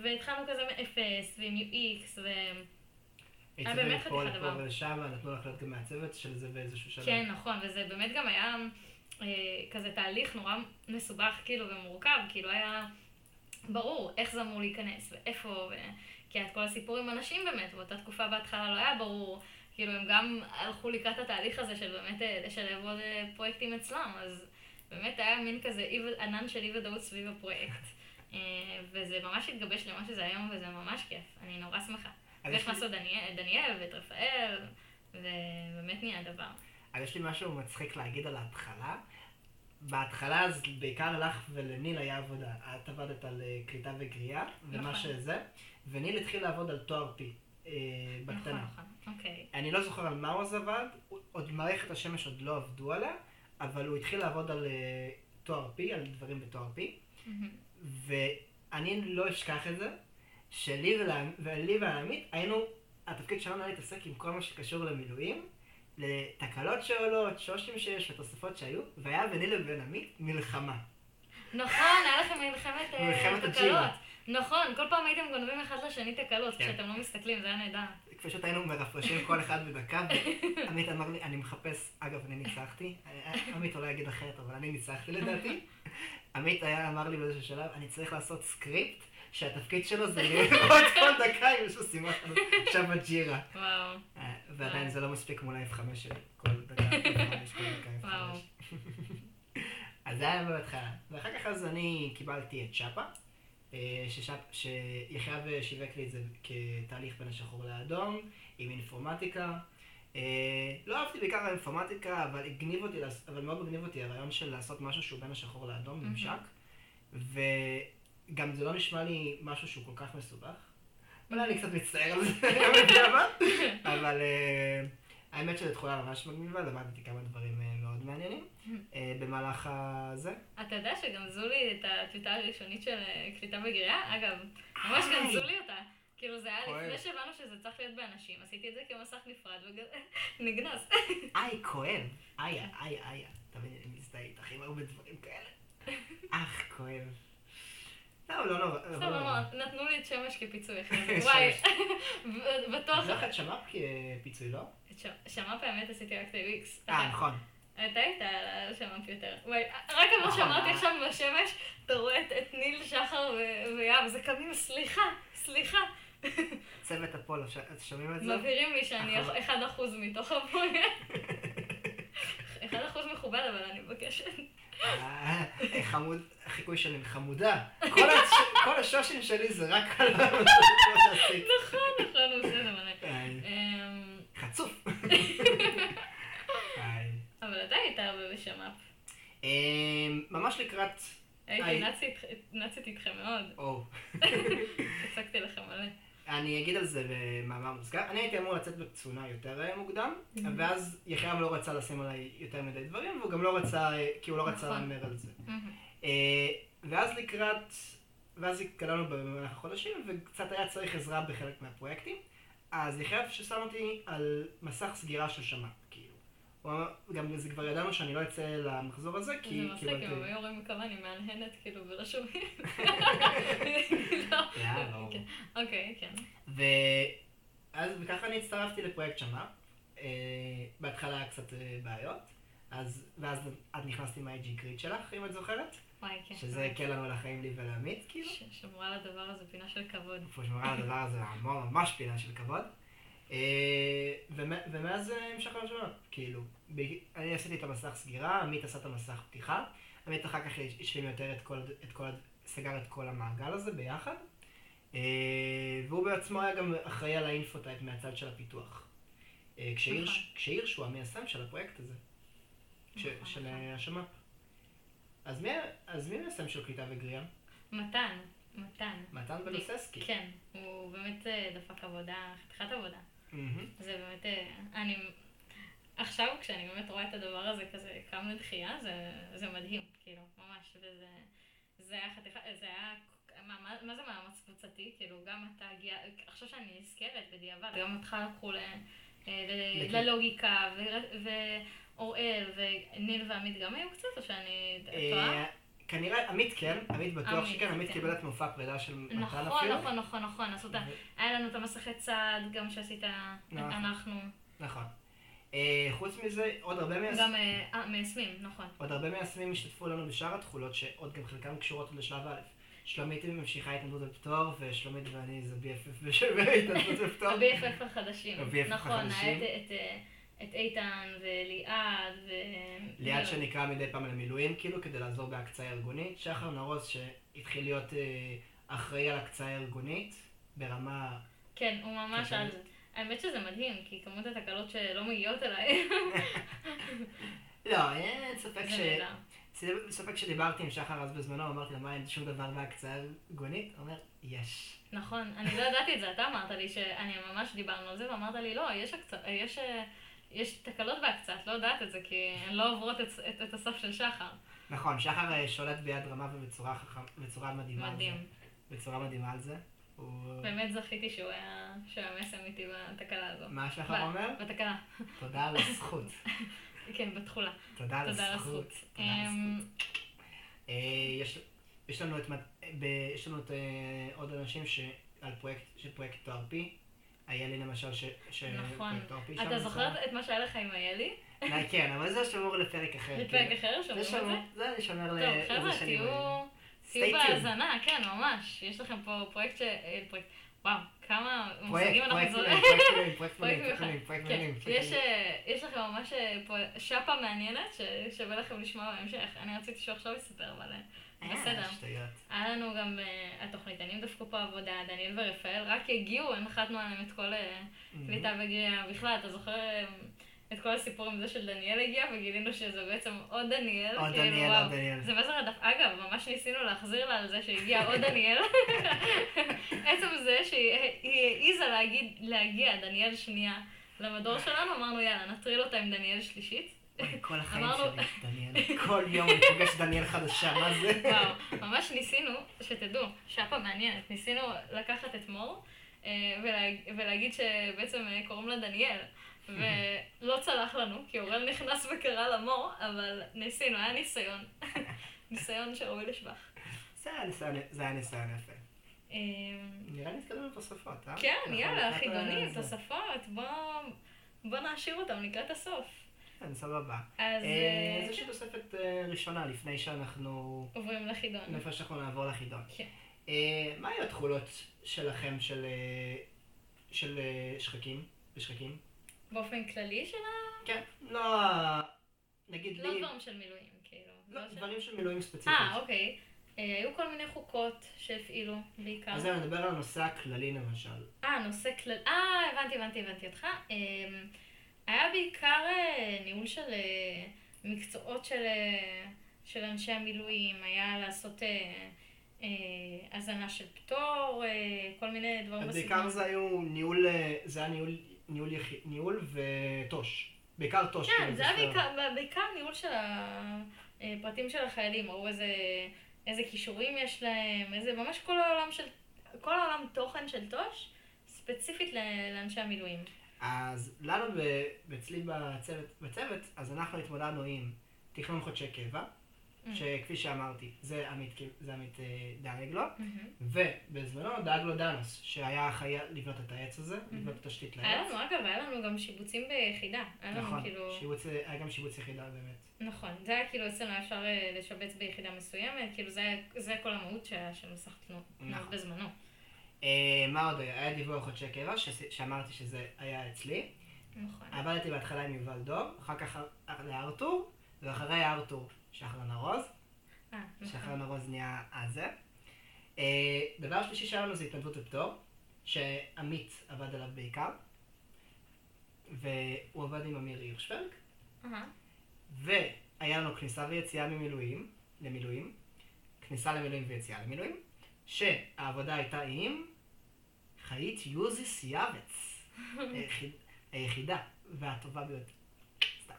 והתחלנו כזה מאפס ועם UX ו... הייתי באמת פה חתיכת דבר. ולשם, נתנו לך להיות גם מהצוות של זה באיזשהו שלב. כן, נכון, וזה באמת גם היה כזה תהליך נורא מסובך כאילו ומורכב, כאילו היה ברור איך זה אמור להיכנס ואיפה, ו... כי היה את כל הסיפור עם אנשים באמת, באותה תקופה בהתחלה לא היה ברור, כאילו הם גם הלכו לקראת התהליך הזה של באמת אה, לשלב עוד אה, פרויקטים אצלם, אז באמת היה מין כזה ענן של אי ודאות סביב הפרויקט. אה, וזה ממש התגבש למה שזה היום, וזה ממש כיף, אני נורא שמחה. אז יש לי- והכנסנו דניאל, דניאל ואת רפאל, ובאמת נהיה דבר. אז יש לי משהו מצחיק להגיד על ההתחלה. בהתחלה אז בעיקר לך ולניל היה עבודה. את עבדת על אה, קליטה וגריעה, ומה נכון. שזה, וניל התחיל לעבוד על תואר פי, אה, נכון, בקטנה. נכון, אוקיי. אני לא זוכר על מה הוא אז עבד, עוד מערכת השמש עוד לא עבדו עליה, אבל הוא התחיל לעבוד על אה, תואר פי, על דברים בתואר פי, מהמם. ואני לא אשכח את זה, שלי ולי ולעמית היינו, התפקיד שלנו היה להתעסק עם כל מה שקשור למילואים, לתקלות שעולות, שושים שיש ותוספות שהיו, והיה ביני לבין עמית מלחמה. נכון, היה לכם מלחמת אה, מלחמת תקלות. נכון, כל פעם הייתם גונבים אחד לשני תקלות, כן. כשאתם לא מסתכלים, זה היה נהדר. פשוט היינו מרפרשים כל אחד בדקה, ועמית אמר לי, אני מחפש, אגב, אני ניצחתי, עמית אולי יגיד אחרת, אבל אני ניצחתי לדעתי. עמית היה אמר לי באיזשהו שלב, אני צריך לעשות סקריפט, שהתפקיד שלו זה לראות כל דקה אם יש לו סימן עכשיו בג'ירה. וואו. אה, ועדיין זה לא מספיק מול ה-F5 שלי, כל דקה <laughs> F5, כל דקה וואו. F5. אז זה היה בהתחלה. ואחר כך אז אני קיבלתי את שפה, אה, שיחייב שיווק לי את זה כתהליך בין השחור לאדום, עם אינפורמטיקה. אה, לא אהבתי בעיקר האינפורמטיקה, אבל הגניב אותי, אבל מאוד הגניב אותי הרעיון של לעשות משהו שהוא בין השחור לאדום. ממשק. וגם זה לא נשמע לי משהו שהוא כל כך מסובך. אולי אני קצת מצטער על זה, <laughs> גם <laughs> אבל אה, האמת שזו תכונה ממש מגניבה, למדתי כמה דברים אה, מאוד מעניינים אה, במהלך הזה. אתה יודע שגנזו לי את הטיוטה הראשונית של קליטה וגריעה? אגב, ממש. גנזו לי אותה. כאילו זה היה. לפני שהבנו שזה צריך להיות באנשים, עשיתי את זה כמסך נפרד ונגנז. <laughs> איי, כואב. איה, איה, איה. תמיד אני מזדהה איתך עם הרבה דברים כאלה. אך, כואב. לא, לא לא לא, נורא. נתנו לי את שמש כפיצוי זה. <laughs> וואי, בטוח. לא אחד שמע כפיצוי, לא? את שמ"פ האמת עשיתי רק את ה-UX. אה, נכון. אתה היית על שמ"פ יותר. וואי, רק מה נכון, שאמרתי אה. עכשיו בשמש, אתה רואה את- את ניל, שחר ו- ויהב, זה קמים, סליחה, סליחה. <laughs> צוות הפולו, שומעים את זה? מבהירים לי שאני נכון. 1% מתוך הפרויקט. 1% <laughs> מכובד, אבל אני מבקשת. אה, חמוד, החיקוי שלי חמודה. כל השושים שלי זה רק על כמו שעשית. נכון, נכון, הוא עושה את זה מלא. אמ, חצוף. אבל אתה היית הרבה בשמ"פ. אמ, ממש לקראת... הייתי נאצית איתכם מאוד. הצגתי לכם מלא. אני אגיד על זה במאמר מוסגר. אני הייתי אמור לצאת בקצונה יותר אה, מוקדם, ואז יחיעם לא רצה לשים עליי יותר מדי דברים, והוא גם לא רצה, אה, כי הוא לא רצה נכון. להמר על זה. מהמם. אה, ואז לקראת, ואז התקדמנו במהלך החודשים, וקצת היה צריך עזרה בחלק מהפרויקטים. אז יחיעם ששם אותי על מסך סגירה של שמ"פ, כאילו. הוא אמר- גם זה כבר ידענו שאני לא אצא למחזור הזה, כי... זה מצחיק, כאילו, אם הם היו אומרים כמה אני מהנהנת כאילו ולא שומעים. <laughs> לא. יאללה, ברור. כן. אוקיי, כן. ואז וככה אני הצטרפתי לפרויקט שמ"פ. אה, בהתחלה היה קצת אה, בעיות, אז, ואז את נכנסת עם ה-IG גריד שלך, אם את זוכרת, וואי, כן. שזה הקל לנו על החיים לי ולעמית, כאילו. ש- שמרה על הדבר הזה פינה של כבוד. שמרה על הדבר הזה המון ממש פינה של כבוד. אה, ומ- ומאז המשכנו לשמוע, כאילו, אני עשיתי את המסך סגירה, עמית עשה את המסך פתיחה, עמית אחר כך השלים יותר את כל, את כל, סגר את כל המעגל הזה ביחד, אה, והוא בעצמו היה גם אחראי על ה infotype מהצד של הפיתוח. אה, כשהירש- נכון. הוא המיישם של הפרויקט הזה, נכון, של נכון. השמ"פ. אז מי, המיישם של קליטה וגריעה? מתן, מתן. מתן בלוססקי. כן, הוא באמת דפק עבודה, חתיכת עבודה. זה באמת, אה, אני... עכשיו, כשאני באמת רואה את הדבר הזה כזה קם לדחייה, זה, זה מדהים, כאילו, ממש, וזה... זה היה חתיכה, זה היה... מה, מה, מה זה מאמץ קבוצתי? כאילו, גם אתה הגיע... עכשיו שאני נזכרת בדיעבד, גם אותך לקחו ל, אה. ללוגיקה, ואוראל, וניל ועמית גם היו קצת, או שאני טועה? אה, כנראה, עמית כן, עמית בטוח שכן, עמית כן. קיבל את מופע פרידה של מתן נכון, אפילו. נכון, נכון, נכון, עשו את ה... היה לנו את המסכי צעד, גם שעשית נכון. אנחנו. נכון. אה, חוץ מזה, עוד הרבה מיישמים, גם אה, אה, מיישמים, נכון. עוד הרבה מיישמים השתתפו לנו בשאר התכולות, שעוד גם חלקן קשורות לשלב א'. שלומית ממשיכה התנדבות בפטור, ושלומית ואני זה BFF בהתנדבות בפטור. ה-BFF החדשים. ה-BFF נכון. היה את- את, אה, איתן וליעד ו... ליעד שנקרא מדי פעם למילואים, כאילו, כדי לעזור בהקצאה ארגונית. שחר נרוז, שהתחיל להיות אה, אחראי על הקצאה ארגונית, ברמה... כן, הוא ממש על. זה. האמת שזה מדהים, כי כמות התקלות שלא מגיעות אליי, <laughs> לא, אין ספק ש... ספק שדיברתי עם שחר אז בזמנו, אמרתי לו, מה, אין שום דבר בהקצאה ארגונית? הוא אומר, יש. נכון, אני לא ידעתי את זה, אתה אמרת לי שאני ממש דיברנו על זה, ואמרת לי, לא, יש הקצ- יש... יש תקלות בהקצאה, את לא יודעת את זה, כי הן לא עוברות את, את, את הסף של שחר. נכון, שחר אה, שולט ביד רמה ובצורה חכם, בצורה מדהימה על מדהים. זה. בצורה מדהימה על זה. הוא... באמת זכיתי שהוא היה, שהוא היה איתי בתקלה הזו. מה שחר אומר? בתקלה. תודה על הזכות. <laughs> כן, בתכולה. תודה על על הזכות. על אמ. אה, יש- יש לנו את אה, עוד אנשים שעל פרויקט, של פרויקט תואר פי. היה לי למשל ש... ש- נכון. אתה. זוכר את מה שהיה לך עם איילי? כן, אבל זה שמור לפרק אחר. לפרק כאילו. אחר, זה שומעים את זה? זה אני שומר טוב, לאיזה חבר'ה, שנים. תהיו Stay תהיו tuned. בהאזנה, כן, ממש. יש לכם פה פרויקט ש... אה, פרויקט... וואו, כמה מושגים אנחנו זורקים. פרויקט מלאים, פרויקט. פרויקט כן. יש, אה, יש לכם ממש אה, פה שפה מעניינת ששווה לכם לשמוע בהמשך. אני רציתי שהוא עכשיו יספר, אבל בסדר. שטויות. היה לנו גם אה, התוכניתנים דפקו פה עבודה, דניאל ורפאל, רק הגיעו, הנחתנו עליהם את כל אה, קליטה וגריה. בכלל, אתה זוכר אה, את כל הסיפור עם זה של דניאל הגיע, וגילינו שזה בעצם עוד דניאל. עוד כאילו, דניאל, וואו. עוד דניאל. זה מסר הדף. אגב, ממש ניסינו להחזיר לה על זה שהגיע עוד דניאל. <laughs> עצם זה שהיא היא העיזה להגיד, להגיע, דניאל שנייה, למדור שלנו, אמרנו יאללה, נטריל אותה עם דניאל שלישית. כל החיים שלי, דניאל. כל יום אני פוגש דניאל חדשה, מה זה? וואו, ממש ניסינו, שתדעו, שפה מעניינת, ניסינו לקחת את מור אה, ולהג- ולהגיד שבעצם אה, קוראים לה דניאל. ולא צלח לנו, כי אורל נכנס וקרא לה מור, אבל ניסינו, היה ניסיון. <laughs> ניסיון שראוי לשבח. זה היה ניסיון- יפה. אה, נראה לי התקדמנו בתוספות, אה? כן, יאללה, חידונים. תוספות, בוא... בוא נעשיר אותם לקראת הסוף. כן, סבבה. אז אה, אה, איזושהי תוספת אה, ראשונה, לפני שאנחנו... עוברים לחידון. לפני שאנחנו נעבור לחידון. כן. אה, מה היו התכולות שלכם של של שחקים? בשחקים? באופן כללי של ה... כן. לא... נגיד לא לי... דברים של מילואים, כאילו. לא, של- דברים של מילואים ספציפיים. אה, אוקיי. היו כל מיני חוקות שהפעילו בעיקר. אז זהו, נדבר על הנושא הכללי למשל. אה, נושא כלל... אה, הבנתי, הבנתי, הבנתי אותך. היה בעיקר אה, ניהול של אה, מקצועות של... אה, של אנשי המילואים, היה לעשות הזנה של פטור, כל מיני דברים בעיקר זה היו ניהול, זה היה ניהול, ניהול, ניהול וטוש. בעיקר טוש. כן, כאילו, זה היה. בעיקר, בעיקר ניהול של הפרטים של החיילים, ראו איזה, איזה כישורים יש להם, איזה, ממש כל העולם של, כל העולם תוכן של טוש, ספציפית לאנשי המילואים. אז לנו, ב- אצלי בצוות, בצוות, אז אנחנו התמודדנו עם תכנון חודשי קבע, Mm. שכפי שאמרתי, זה עמית, זה עמית אה, דאג לו, מהמם. ובזמנו דאג לו דאנוס, שהיה אחראי לבנות את העץ הזה, לבנות את התשתית היה לעץ. לנו, אגב, היה לנו גם שיבוצים ביחידה. היה נכון, כאילו... שיבוץ, היה גם שיבוץ יחידה באמת. נכון, זה היה כאילו אצלנו היה אפשר אה, לשבץ ביחידה מסוימת, כאילו זה, היה- זה כל המהות של מסך תנות נכון. בזמנו. אה, מה עוד היה? היה דיווח חודשי קבע, שאמרתי שזה היה אצלי. נכון. עבדתי בהתחלה עם יובל דוב, אחר כך לארתור, ואחרי ארתור שחרן ארוז. אה, נכון. שחרן ארוז נהיה הזה. אה, דבר שלישי שהיה לנו זה התנדבות ופטור, שעמית עבד עליו בעיקר, והוא עבד עם אמיר הירשפלג, אהה. והיה לנו כניסה ויציאה ממילואים, למילואים, כניסה למילואים ויציאה למילואים, שהעבודה הייתה עם חיית יוזיס יאבץ, היחיד- היחידה והטובה ביותר. סתם.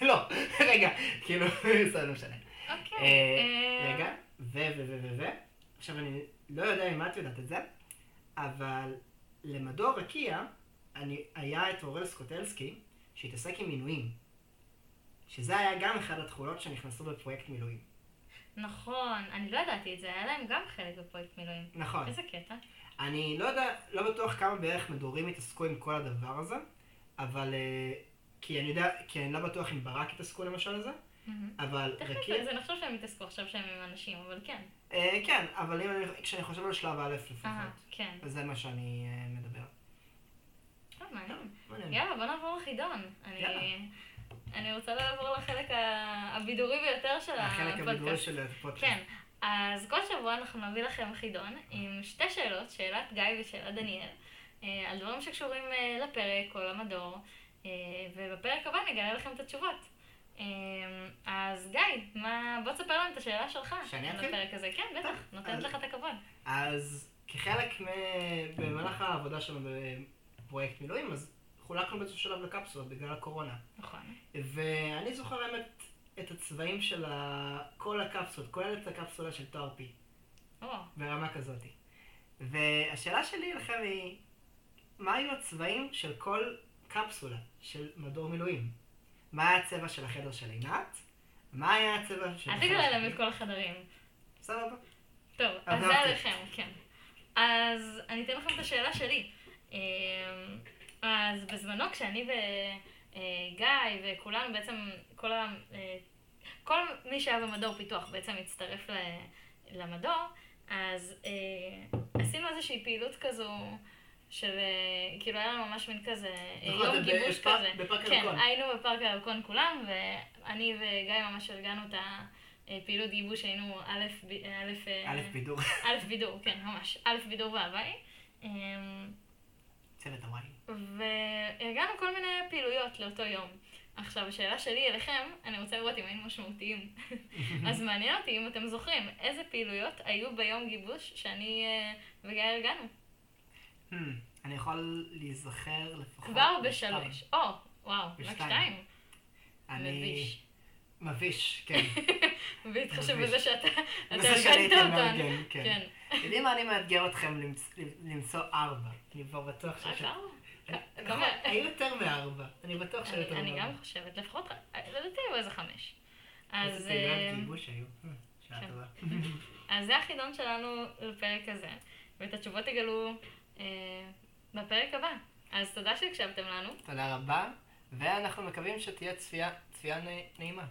לא, רגע, כאילו, זה לא משנה. אוקיי. אה, אה, רגע, ו, ו, ו, ו, ו. עכשיו אני לא יודע אם את יודעת את זה, אבל למדור רקיע אני, היה את אורל סקוטלסקי שהתעסק עם מינויים. שזה היה גם אחד התכונות שנכנסו בפרויקט מילואים. נכון, אני לא ידעתי את זה, היה להם גם חלק בפרויקט מילואים. נכון. איזה קטע. אני לא יודע, לא בטוח כמה בערך מדורים התעסקו עם כל הדבר הזה, אבל... אה, כי אני יודע, כי אני לא בטוח אם ברק התעסקו למשל לזה. אבל תכף רקיע... זה נחשוב שהם התעסקו עכשיו שהם עם אנשים, אבל כן. אה, כן, אבל אני, כשאני חושב על שלב א' לפחות, אה, כן. אז זה מה שאני אה, מדבר. טוב, מעניין. יאללה, בוא נעבור לחידון. אני- רוצה לעבור לחלק הבידורי ביותר של החלק הבידורי הפודקאסט. של הפודקאסט. כן, אז כל שבוע אנחנו נביא לכם חידון עם שתי שאלות, שאלת גיא ושאלת דניאל, אה, על דברים שקשורים אה, לפרק או למדור, אה, ובפרק הבא נגלה לכם את התשובות. אז גיא, מה... בוא תספר לנו את השאלה שלך. שאני אתחיל? הפרק הזה. כן, בטח, נותנת לך את הכבוד. אז כחלק מ... במהלך העבודה שלנו בפרויקט מילואים, אז חולקנו באיזשהו שלב לקפסולות בגלל הקורונה. נכון. ואני זוכר האמת את הצבעים של ה... כל הקפסולות, כולל את הקפסולה של תואר או, ברמה כזאת. והשאלה שלי לכם היא, מה היו הצבעים של כל קפסולה של מדור מילואים? מה היה הצבע של החדר של עינת? מה היה הצבע של... אל תגלה להם? את כל החדרים. סבבה. טוב, אז זה עברתי. עליכם, כן. אז אני אתן לכם את השאלה שלי. אמ, אז בזמנו כשאני וגיא וכולנו בעצם, כל, ה... אה, כל מי שהיה במדור פיתוח בעצם הצטרף ל- למדור, אז אה, עשינו איזושהי פעילות כזו של, אה, כאילו היה לנו ממש מין כזה, אה, נכון, יום גיבוש בפארק- כזה. בפארק כן, הירקון. היינו בפארק הירקון כולם, ואני וגיא ממש ארגנו את הפעילות גיבוש, היינו א', א', אה, א' בידור. א' בידור, כן, ממש. א' בידור והוואי. צוות הוואי. וארגנו כל מיני פעילויות לאותו יום. עכשיו, השאלה שלי אליכם, אני רוצה לראות אם היינו משמעותיים. <laughs> אז מעניין אותי אם אתם זוכרים, איזה פעילויות היו ביום גיבוש שאני אה, וגיא ארגנו. Hmm, אני יכול להיזכר לפחות... כבר. בשלוש. או, וואו, רק. שתיים. אני... מביש. מביש, כן. <laughs> בהתחשב. בזה שאתה <laughs> ארגנת אותן. מארגן, כן. יודעים מה אני מאתגר אתכם למצ- למצוא ארבע? אני כבר בטוח שיש... נכון, כמה- היו יותר מארבע. אני בטוח שהיו יותר אני מארבע. גם חושבת, לפחות, לדעתי היו איזה חמש. אז... איזה פעילויות אה, גיבוש היו. אה, שעה כן. טובה. <laughs> אז זה החידון שלנו לפרק הזה, ואת התשובות תגלו אה, בפרק הבא. אז תודה שהקשבתם לנו. תודה רבה, ואנחנו מקווים שתהיה צפייה נעימה.